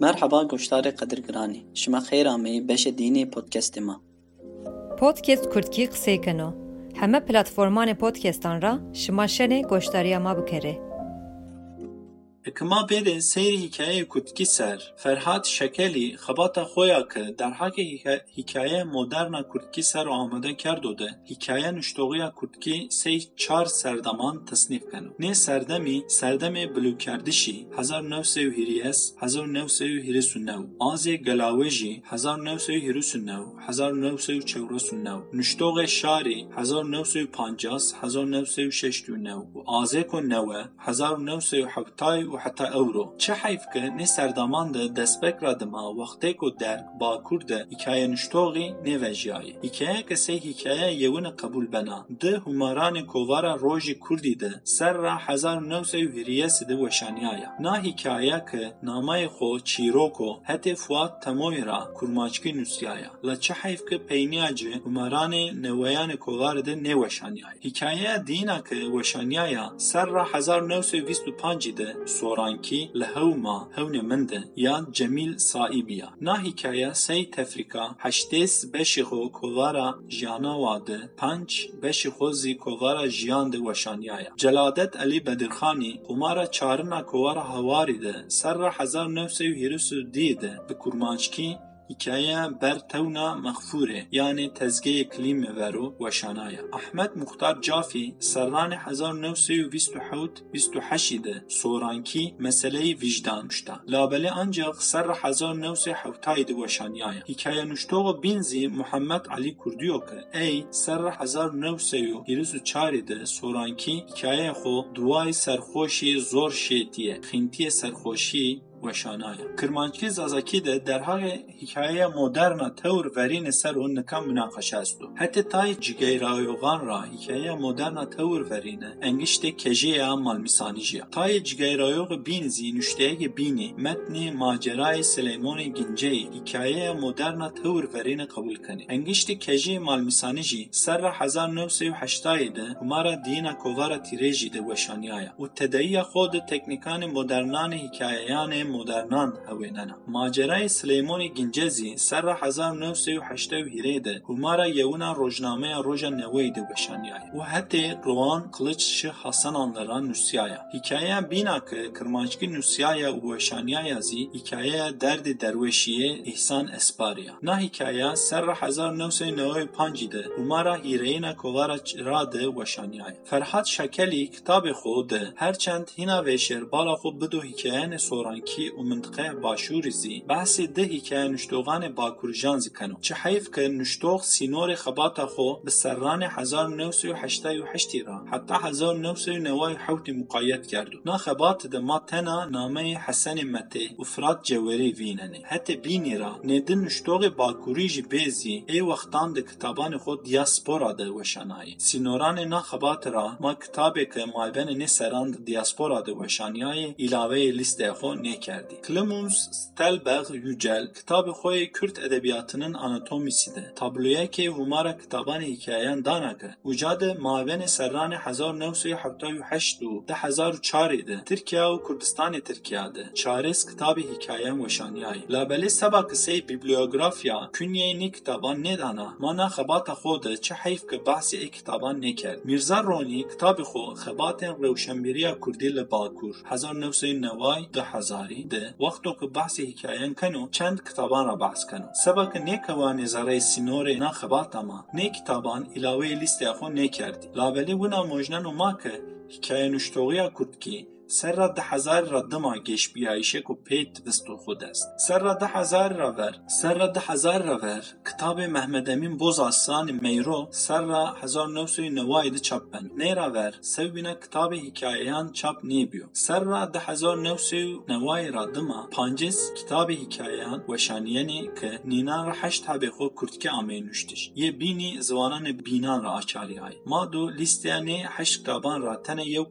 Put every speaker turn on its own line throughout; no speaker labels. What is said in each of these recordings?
مرحبا گوشتار قدرگرانی شما خیر آمی بش دینی پودکست ما
پودکست کردکی قسەی کەنەوە هەمە پلتفۆرمانی پۆتکێستان را شما شەنێ گۆشتاریە ما
Ekma berê seyrê hîkayeyê kurdî ser, Ferhat Şekelî xebata xwe ya ki derhakê hîkaye moderna kurdî ser û amade ker dode, hîkaye nuştoxiya kurdî sey çar serdaman tesnîf keno. Nê serdemî, serdemê bilûkerdişî 1920 1929, azê gelawê jî 1929, 1949, nuştoxê şarî 1950, 1969 û azê ku newe 1970 و حتی euro. Çi heyf ki nê serdaman de destpêkra dima wextê ku derg bakur de hikaye nuştoxî nê vejiyayê. Hikayeke sê hikaye yewine qebûl bena. Di humaranê kovara rojî Kurdî de ser ra hezar û newsê û hîriyesê de weşaniyaya. Na hikaye ki namayê xwe çîroko hetê Fuat Temoyê ra kurmaçkî nûsiyaya. Li çi heyf ki peyniya ci humaranê neweyanê kovarê de nê weşaniyayê. Hikayeya dîna ki weşaniyaya ser ra hezar newsê û bîst û pancî de سۆڕانکی لە هەوما هەونێ مندە یان جەمیل سائیبیە ناهیکایە سەی تەفریکا هەشتێس بەشی خۆ کۆڤارە ژیانە وادە پنج بەشی خۆزی کۆڤارە ژیان دە وەشانیایە جەلادەت ئەلی بەدرخانی قمارە چارنا کۆوارە هەواری دە سەرڕە حەزار نەوسە و هێرس و دیدە بە کورمانچکی hikaye ber tewna mexfûrê yanê tezgehê klîmê ver û weşanaye. Ehmed Muxtar Cafî serranê hezar new sê û bîst û hewt bîst û heşî de sorankî meseleyê vîjdan nuşta. Labelê ancak serra hezar new sê hewtayê de weşaniyaye. Hikaye nuştoxa bînzî Muhammed Alî Kurdiyo ki ey serra hezar new sê û hîriz û çarê de sorankî hikayeyê xwe duwayê serxweşî zor şêtiye. Xîntiyê serxweşî و شانایا کرمانچی زازاکی در حال حکایه مدرن تور ورین سر اون نکام مناقشه است. حتی تای جگه رایوغان را حکایه مدرن تور ورینه انگشت کجی امال میسانیجی تای جگه رایوغ بین زینوشته بینی متن ماجرای سلیمون گنجی حکایه مدرن تور ورین قبول کنی. انگشت کجی مال میسانیجی سر را هزار نو سی و هشتایی ده همارا دینا کوارا خود تکنیکان مدرنان حکایه مدرنان هەوێنەنە ماجرای سلەیمۆنی گنجەزی سەر هزار نوسێ و هەشتە و هیرێدە هومارە یەونا ڕۆژنامەیە ڕۆژە نەوەی دەبەشانیای و هەتێ ڕوان قلچ شی حەسەنانلەرا نووسایە هیکایە بیناکە کرمانچکی نووسایە و وەشانیایازی هیکایە دەردی دەروێشیە ئیحسان ئەسپاریا نا هیکایە سەر هزار نوسێ نەوەی پانجیدە هومارە هیرەینە کۆوارە ڕادە وەشانیایە فەرحات شەکەلی کتابی خۆدە هەرچەند هینا وێشێر بالا خۆ بدۆ هیکایانە سۆرانکی Tirkî û mintiqeya Başûrê zî behsê di hîkeya nuştoxanê Bakurjan zikeno. Çi heyv ke nuştox sînorê xebata xwe bi serranê hezar û newsê û heşta û heştî ra heta hezar û newsê û neway hewtê muqayet kerdo. Na xebatê de ma tena nameyê Hesenê Metê û Firat Cewerê vînenê. Hetê bînî ra nêdin nuştoxê Bakurî jî bêzî ê wextan di kitabanê xwe diaspora de weşanayê. Sînoranê na xebatê ra ma kitabeke malbenê nê seran di diaspora de weşaniyayê îlaveyê lîsteyê xwe nêkir. کردی. کلموس ستلبغ یوجل کتاب خوی کرد ادبیاتنن آناتومی سیده تابلویه که ومارا کتابان هیکیهان دانه که وجاده ماوین سرانه هزار نوسوی حقتای و حشتو ده هزار و چاری ترکیه و کردستان ترکیه ده چارس کتاب هیکیهان وشانی لابلی سبا کسی بیبلیوگرافیا کنیه نی کتابان نی دانه ما خبات خوده چه حیف که بحثی ای کتابان نکرد میرزا رونی کتاب خو خباتن روشنبیری کردی لباکور هزار نوسوی نوائی ده هزاری de وقتو که بحث حکایان کنو چند کتابان را بحث کنو. سبا که نه کوانی زره سینور نه خبات اما. نه کتابان علاوه لیست اخو نه کردی لابلی ونا موجنن و ما که حکایه کرد که سر را ده هزار را دما گش بیایشه کو پیت وستو خود است سر را ده هزار را ور سر را ده هزار را ور کتاب محمد امین بوز آسان میرو سر را هزار نوسوی نوای ده چاپ بن نیرا ور سو بینا کتاب حکایان چاپ نیبیو سر را ده هزار نوسوی نوای را دما پانجز کتاب حکایان و شانیانی که نینا را هشت هبه خو کرتکه آمین نوشتش یه بینی زوانان بینان را آچاری های ما دو لیستیانی هشت کتابان را تنه یو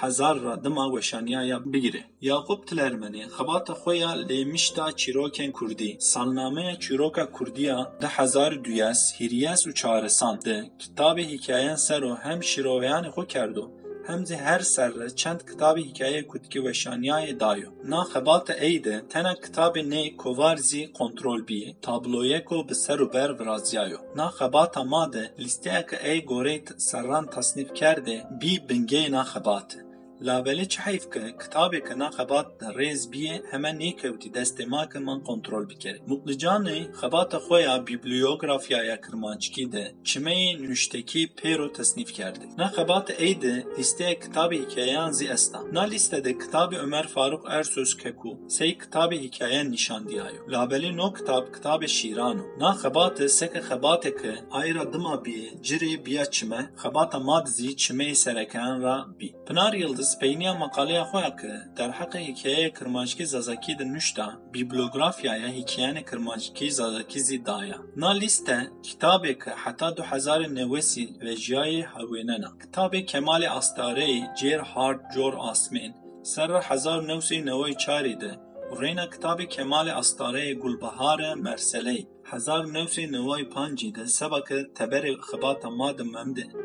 هزار را دما وشانیایا بگیره یعقوب تلرمنی خبات خویا لیمشتا چیروکن کردی سالنامه چیروکا کردیا ده هزار دویس هیریس و چارسان ده کتاب حکایان سر و هم شیرویان خو کردو همزی هر سر چند کتاب حکایه کودکی و شانیای دایو نا خبات ایده تنه کتاب نی کوارزی کنترول بی تابلویه کو به سر و بر ورازیایو نا خبات ماده لیسته که ای گوریت سران تصنیف کرده بی بنگه نا خباته Lavelê çi heyv ke kitabeke na xebat rêz bîye heme nêkewtî destê make man kontrol bikere. Mutlicanê xebata xwe ya bibliografyaya kirmanckî de çimeyê nûştekî pêro tesnîf kerde. Na xebata ey de lîsteya kitabê hikayeyan zî est a. Na lîste de kitabê Ömer Faruk Ersöz Keku sey kitabê hikayeyan nîşandiyayo. Lavelê no kitab kitabê şîran û. Na xebatê seke xebateke ayra dima bîye cirê biya çime xebata mad zî çimeyê serekeyan ra bî. Pinar Yıldız peyniya makaleya xwe ke derheqê hikayeyê Kirmanckî Zazakî di nûşta bibliografyaya hikayeyên Kirmanckî Zazakî zî daya. Na lîste kitabeke heta du hezarê newesî ve jiyayê hewênena. Kitabê Kemalê Astareyê Cêr Hard Cor Asmên ser re hezar newsê newey çarê de rêna kitabê Kemalê Astareyê Gulbihare Merseleyê hezar newsê neway pancî de sebeke teberê xebata ma di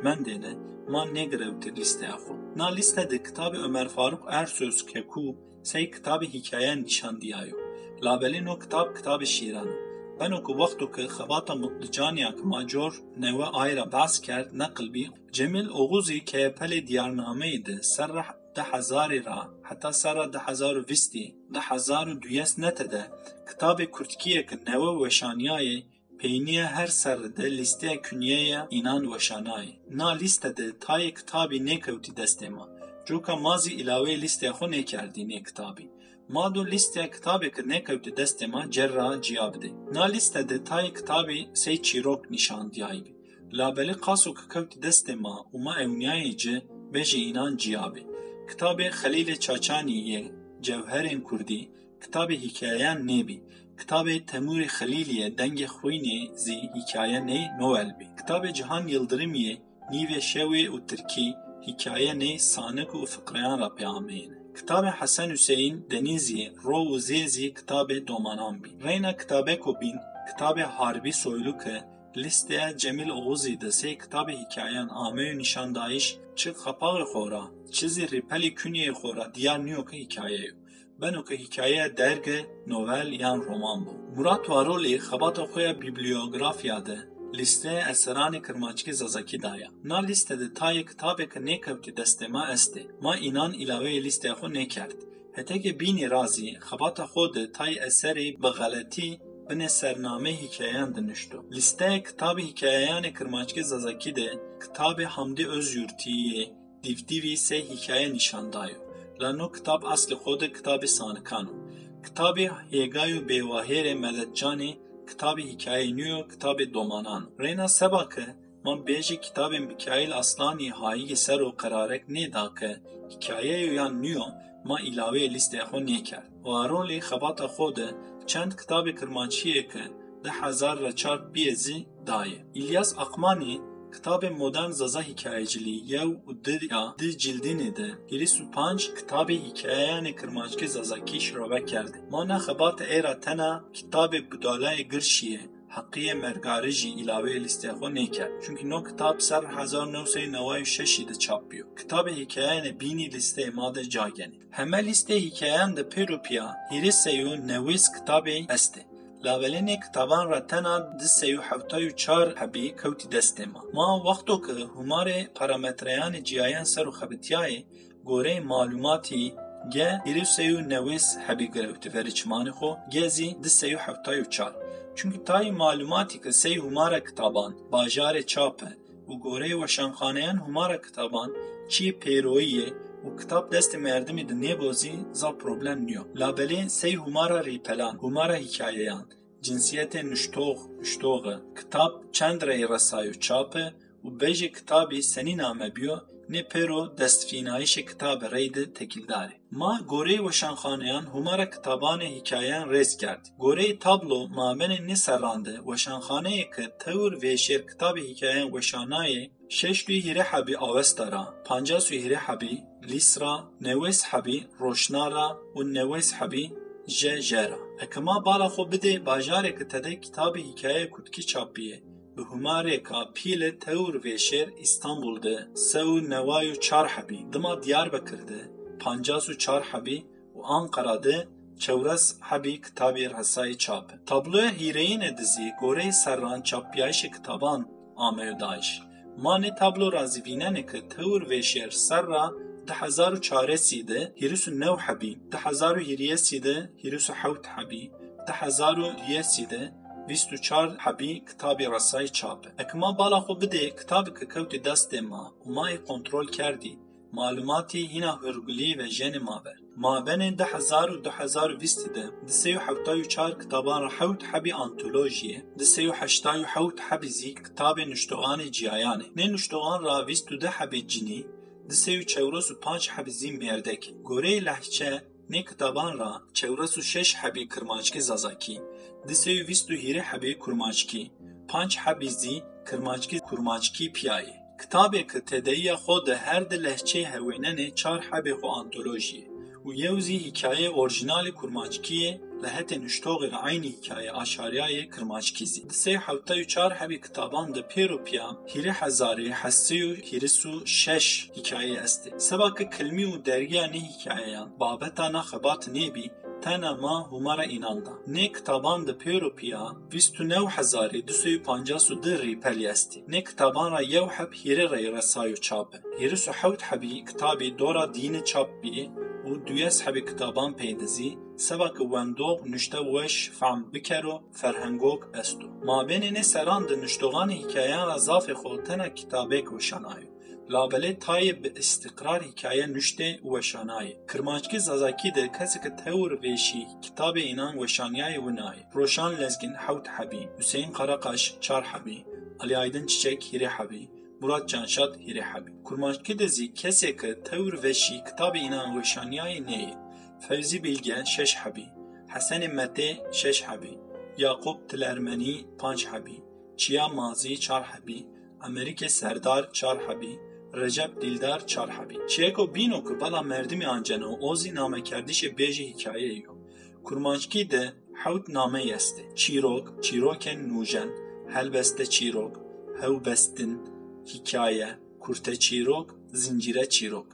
mendê de ma negirewte lîsteya xwe. Na lîste de kitabê Ömer Faruk Ersöz Keku sey kitabê hikayeyan nîşandiyayo. Labelê no kitab kitabê şîran û. Beno ku wexto ki xebata mutlicaniya ki major newe ayra behs kerd Cemil Oğuzî keyepelê diyarnameyê de ser re de hezarê ra heta sera de hezar û vîstî de hezar û duyes nete de kitabê پینیا هر سر ده لیسته کنیه یا اینان وشانای نا لیسته ده کتابی نکوتی دسته ما جو مازی ایلاوه لیسته خو نکردی نی کتابی ما دو لیسته کتابی که نکوتی دسته ما جر را جیاب ده کتابی سی چیروک نشان دیایی بی لابلی قاسو که کوتی دسته ما و ما اونیایی اینان جیابی کتاب خلیل چاچانی یه جوهرین کردی kitabê hikayeyan nêbî. Kitabê Temûrê Xelîliyê dengê xwînê zî hikaye nê Noel bî. Kitabê Cihan Yıldırımiyê nîvê şewê û tirkî hikaye nê sanik û fiqreyan ra peyameyîne. Kitabê Hesen Hüseyin Denîziyê ro û zê zî kitabê domanan bî. Reyna kitabeko bîn, kitabê Harbî Soyluke listeya Cemil Oğuzî de sê kitabê hikayeyan ameyû nîşandayîş çi xepaxê xwe ra, çi zî rêpelê künyeyê xwe ra diyar niyoke hikayeyo. به نوک حکایه درگ نوول یان رمان بو Murat Varolî xebata xwe ya bibliografiya de lîste eseranê Kirmaçkî Zazakî daya. Na lîste de tayê kitabeke nêkewtî destema estê, ma înan îlaveyê lîsteya xwe nêkerd. Hetekê bînî razî, xebata xwe de tayê eserê bi xeletî bine sername hikayeyan de nişto. Lîsteye kitabê hikayeyanê Kirmaçkî Zazakî de kitabê Hamdî Özyurtiyê divdivî sê hikaye nîşan dayo. No kitab aslê xwe de kitabê sanikan û. Kitabê Hêgay û Bêwahêrê Meletcanê kitabê hikayeyê nû yo kitabê domanan. Rêna sebake man bêjî kitabê Mikail Aslanî hayî ser û qerarek nêda ke hikayeyo yan nû yo ma îlaveyê lîsteya xwe nekerd. Warolê xebata xwe de çend kitabê Kirmanckiyeke de hezar re kitabê modern zaza hikayecilî yew û diya di cildînê de hêrîs û panc kitabê hikayeyanê Kirmanckî Zazakî şirobe kerde. Ma ne xebata êra tena kitabê Budalayê Girşiyê heqiyê mergarî jî îlaveyê lîsteya xwe nekerd. Çunkî no kitab ser hezar newsey neway û şeşî de çap bûyo. Kitabê hikayeyanê bînî lîsteyê ma de cagenî. Heme lîsteyê hikayeyan de pêropiya hêrîsê û newîs kitabê لاوێلێنێک تاوان ڕەتەنا دسێ و حوتای و چار هەبی کەوتی دەستێما ما. وەختۆ کە هومارێ پارامەترەیانی جیایان سەر و خەبتیایە گۆرەی معلوماتی گە هیرسێ و نەویس هەبی گرەوتڤری چمانی خۆ گێزی دسێ و حوتای و چار. چونکە تای معلوماتی کە سێ هومارە کتابان باژارێ چاپە و گۆرەی وەشانخانەیان هومارە کتابان چی پێرۆیە çap e û goreyê weşanxaneyan humara kitaban çî pêroyiyê û kitap destê merdimê di nebozî za problem niyo. Labelê sey humara rîpelan, humara hikayeyan, cinsiyetê nuştox, nuştox e. Kitap çend rey resay û çap e û bêjê kitabî senîna me biyo nê pêro destfînayişê kitabê rey de tekildar e. Ma goreyê weşanxaneyan humara kitabanê hikayeyan rêz kerd. Goreyê tablo mabenê nêserrande weşanxaneyê ki tewr vêşêr kitabê hikayeyan weşanayê şeş dû hîrê hebî avesta ra, pancas û hîrê hebî lîsra, newês hebî roşnara û newês hebî je jera. Ekema bala xwe bidê bajarê ki tedê kitabê hikaye kutkî çapîye bi bi humareka pîlê tewr vêşêr İstanbul de sew neway û çar hebî dima Diyarbekir de pancas û çar hebî û Ankara de çewres hebî kitabê Resayê çap. Tabloya hîreyînê dizî goreyê serran çapyayişê kitaban Ameyo Daeş. Manê tablo razîvînenê ki tewr vêşêr serra 1004 سیده هیروس نو حبی 1001 سیده هیروس حوت حبی. 1001 سیده 24 حبی کتاب رسای چاپ. اکما بالا خو بده کتاب که کوت دست ما. و ما کنترول کردی. معلوماتی هینا هرگلی و جن ماور ما بین ده هزار و ده هزار ویست ده ده سی و حوتای و چار کتابان را حوت حبی آنتولوژیه. ده سی حشتای و حوت حبی زی کتاب نشتوان جیایانه. نه نشتوان را ویست و ده حبی جنی دسێ و چەورۆس و پاچ حەبزین بێردەکی گۆرەی لەحچە نێ کتابان را چەورەس شش حەبی کرماچکی زازاکی. دسێ و ویست و هیرە حەبێ کورماچکی پانچ حەبیزی کرماچکی پیای. پیایە کتابێ کە تێدەیە خۆ دە هەر دە لەحچەی هەوێنەنێ چار حەبێ خۆ ئانتۆلۆژیە و یەوزی هیکایە ئۆرژینالی کورماچکیە hîkayê orjinalê kurmaçkiyê li hetê nuştoxê li aynî hîkaye aşariyayê kirmaçkî zî. Di sê hewta û çar hebî kitaban di pêr û piya hîrê hezarê hesî û hîris û şeş hîkayê est ê. Sebakî kilmî û dergiya nê hîkayeyan babeta na xebat nêbî tena ma humara inanda. Ne kitaban de Pêropiya bîst û new hezarê du sê û pancas û dir rîpelî est ê. Ne kitaban ra yew heb hîrê re resay û çap e. Hêris û hewt û duyes hebî kitaban pêdizî sevakî wendog nuşte weş fehm biker û ferhengok est û. Mabênê seran di nuştoxanê hîkayeyan ra zafê xwe tena kitabek weşanayo. labelê tayê bi îstiqrar hîkaye nuştê û weşanayê. Kirmanckî Zazakî de keseke tewr vêşî kitabê înan weşaniyayê wî nayê. Roşan Lezgin hewt hebî, Hüseyin Qaraqaş çar hebî, Ali Aydın Çiçek hebî, Murat Canşat hîrê hebî. Kurmanckî de zî keseke tewr veşî kitabê înan weşaniyayê neyê. Fevzî Bilge şeş hebî, Hesenê Metê şeş hebî, Yaqub Tilermenî panc hebî, Çiya Mazî çar hebî, Amerike Serdar çar hebî, Recep Dildar Çarhabî. Çiyeko bîno ku bela merdimê anceno ozî namekerdişê bêjî hikayeyê yo. Kurmanckî de hewt nameyê est ê. Çîrok, çîrokên nûjen, helbeste çîrok, hewbestin, hikaye, kurte çîrok, zincîre çîrok.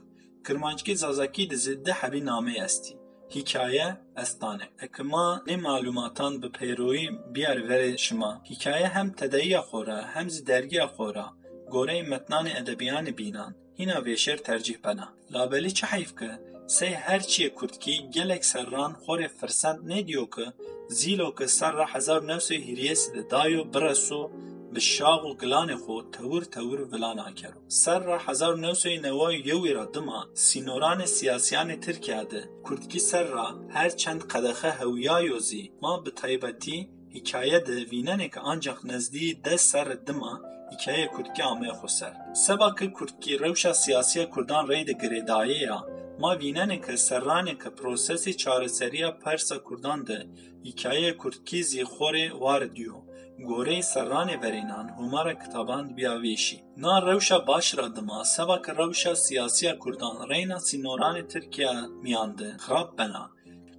Kirmanckî Zazakî dizi de hebî nameyê estî. Hikaye estane. Ekima ne malumatan bi peyroî biyar verê şima. Hikaye hem tedeyiya xora hem zî dergiya xora gorey metnanê edebiyanê bînan hîna tercih bena. Labelî çi heyv ki sey her çiyê Kurtkî gelek serran xorê firsend nediyo ki zîlo ki serra hezar newsê hîriyesê de dayo bireso bi şav û gilanê xwe tewir tewir vilana kir. Ser ra 1991 ra dima sînoranê siyasiyanê Tirkiye de Kurdî ser ra her çend qedexe hewiya yozî ma bi taybetî hikaye de vînenê ki ancak nezdî de ser dima hikaye Kurdî amê xwe ser. Seba ki Kurdî rewşa siyasiya Kurdan rê de girêdayê ya ما ویننه که سرانه که پروسسی چارسریه پرسا کردان ده هکایه کردکی زی خوره وار دیو. Verênan humara kitaban biyavêşî. Na rewşa baş ra dima sevaka rewşa siyasiya Kurdan reyna sînoranê Tirkiye miyan de xirab bena.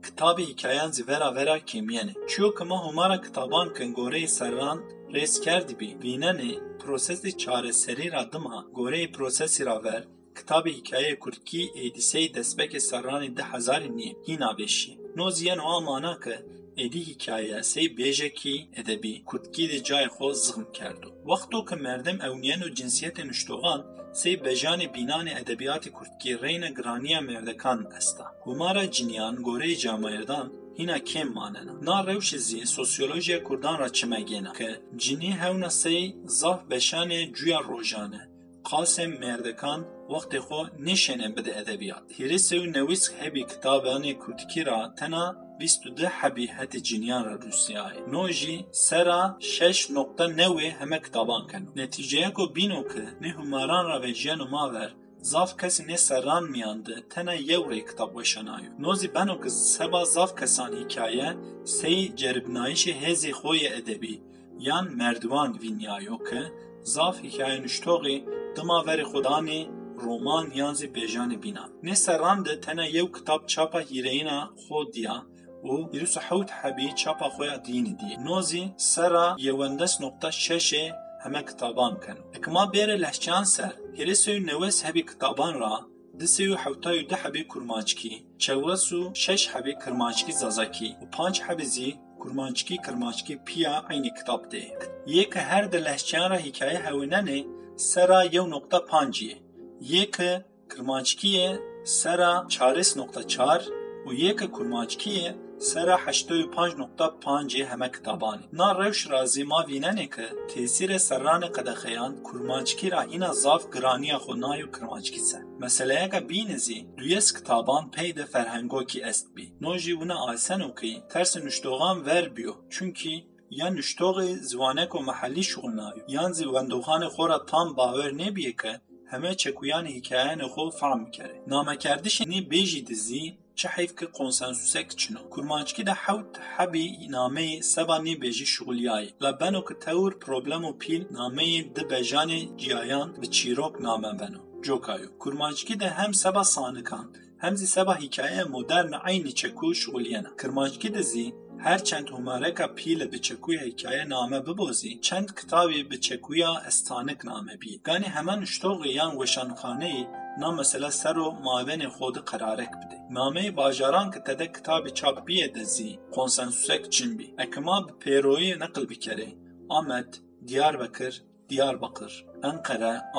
Kitabê hikayan zî vera vera kêmiyene. Çiyo kima humara kitaban kin goreyê serran rêz kerdî bî vînenê prosesê çareserî ra dima goreyê prosesî ra ver kitabê hikayeyê Kurdkî êdîseyê destpêkê serranê di hezarê niye hîna beşî. Noziyen o amana ki êdî hikaye sey bêjekî edebî Kurdkî di cayê xwe zixm kerdo. Wexto ki merdim ewniyen û cinsiyetê nuştoxan sey bejanê bînanê edebiyatê Kurdkî reyne giraniya merdekan est e. Humara ciniyan goreyê camayirdan hîna kêm manena. Na rewşê zî sosyolojiya Kurdan ra çimegêne ki cinî hewna sey zaf beşanê cuya rojan e. Qasem Merdekan wextê xwe nêşêne bide edebiyat. Hêrêsê û newîs hebî kitabanê kurdî ra tena 22 hebî heti cinyan ra Rusyayê. Nû jî sera 6.9 heme kitaban ken. Neticeye ku bîno ki ne humaran ra ve jiyan maver Zaf kes ne serran miyandı, tene yevre kitap başanayu. Nozi ben o seba zaf kesan hikaye, seyi ceribnayişi hezi hoye edebi, yan merdivan vinyayo ki, zaf hikaye nüştoği dima verê xwedanê roman yan zî bêjanê bînan. Nê serran de tene yew kitab çapa hîreyîna xwe diya û hewt hebî çapa xwe ya dînê diye. Nozî sera yewendes nokta şeşê heme kitaban keno. Ekma bêre lehçeyan ser, hêrê newes hebî kitaban ra di sê û hewta û deh hebê kurmaçkî, çewes û şeş hebê kirmaçkî zazakî û panc hebê zî kurmaçkî kirmaçkî piya aynı kitap de. Yek her de lehçeyan ra hikaye hewînenê sera yew nokta pancî. Yek kirmaçkî sera çares nokta çar û yek kurmaçkî sera 85.5 heme kitabanê. Na rewş ra zêma vînenê ki tesîrê serranê qedexeyan kurmaçkî ra hîna zav giraniya xwe nayê kirmaçkî ser. Meseleyeka bînizî duyes kitaban pey de ferhengokî est bî. No jî wina asenokî tersê nuştoxan ver biyo çünkî ya nuştoxê ziwanek û mehellî şûxnayo yan zî wendoxanê xwe ra tam bawer nebîye ki heme çekuyanê hikayenê xwe fehm bikere. Namekerdişê bêjî dizî çi heyv ki konsensûsek çino. Kurmançkî de hewt hebî nameyê seba nêbêjî şûliyayê. La beno ki tewr problem û pîl nameyê di bejanê ciyayan bi çîrok name beno. Cokayo. Kurmançkî de hem seba sanikan hem zî seba hikaye modern aynî çekû şûliyena. Kirmançkî de her çend humareka pîle bi çekûya hikaye name bibozî, çend kitabê bi çekûya estanik name bî. Ganî hemen iştoğê yan weşanxaneyê na mesela ser û mavenê xwe di qerarek bide. Nameyê bajaran ki te de kitabê çap bîye de zî konsensûsek çin bî. Ekima bi pêroyê neqil bikere. Amed, Diyarbekir, Diyarbakır, Ankara,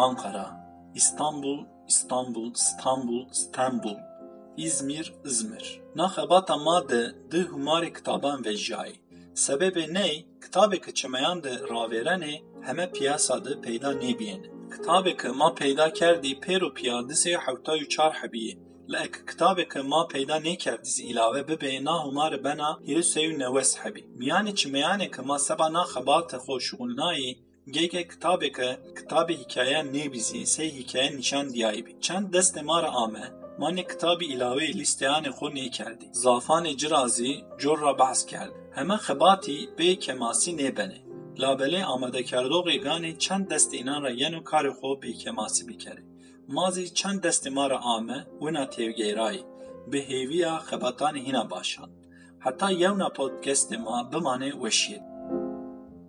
ناخابات ماده دیه همARI کتابان و جایی. سبب نی کتاب کش میاند را ورنه همه پیاسده پیدا نی بیه. کتاب که ما پیدا کردی پرو پیاده سه حوطه چار بیه. لک کتاب که ما پیدا نی کردی ایلAVE به بی ناهمARI بنا هیرو سیون نووسه بی. میانی چی میانه که ما سب ناخابات خوش گل نایی گی کتاب که کتاب هیکایی نی بیزی سه هیکایی نشان دیایی بی. چند دست ما را آمه. ما کتاب ایلاوه لیستیان خو نی کردی. زافان جرازی جور را بحث کرد. همه خباتی به کماسی نبنه لابله آمده کردو غیگانی چند دست اینان را ینو کار خو به کماسی بکره مازی چند دست ما را آمه ونا تیوگیرایی به هیویا خباتان هینا باشان. حتی یونا پودکست ما بمانه وشید.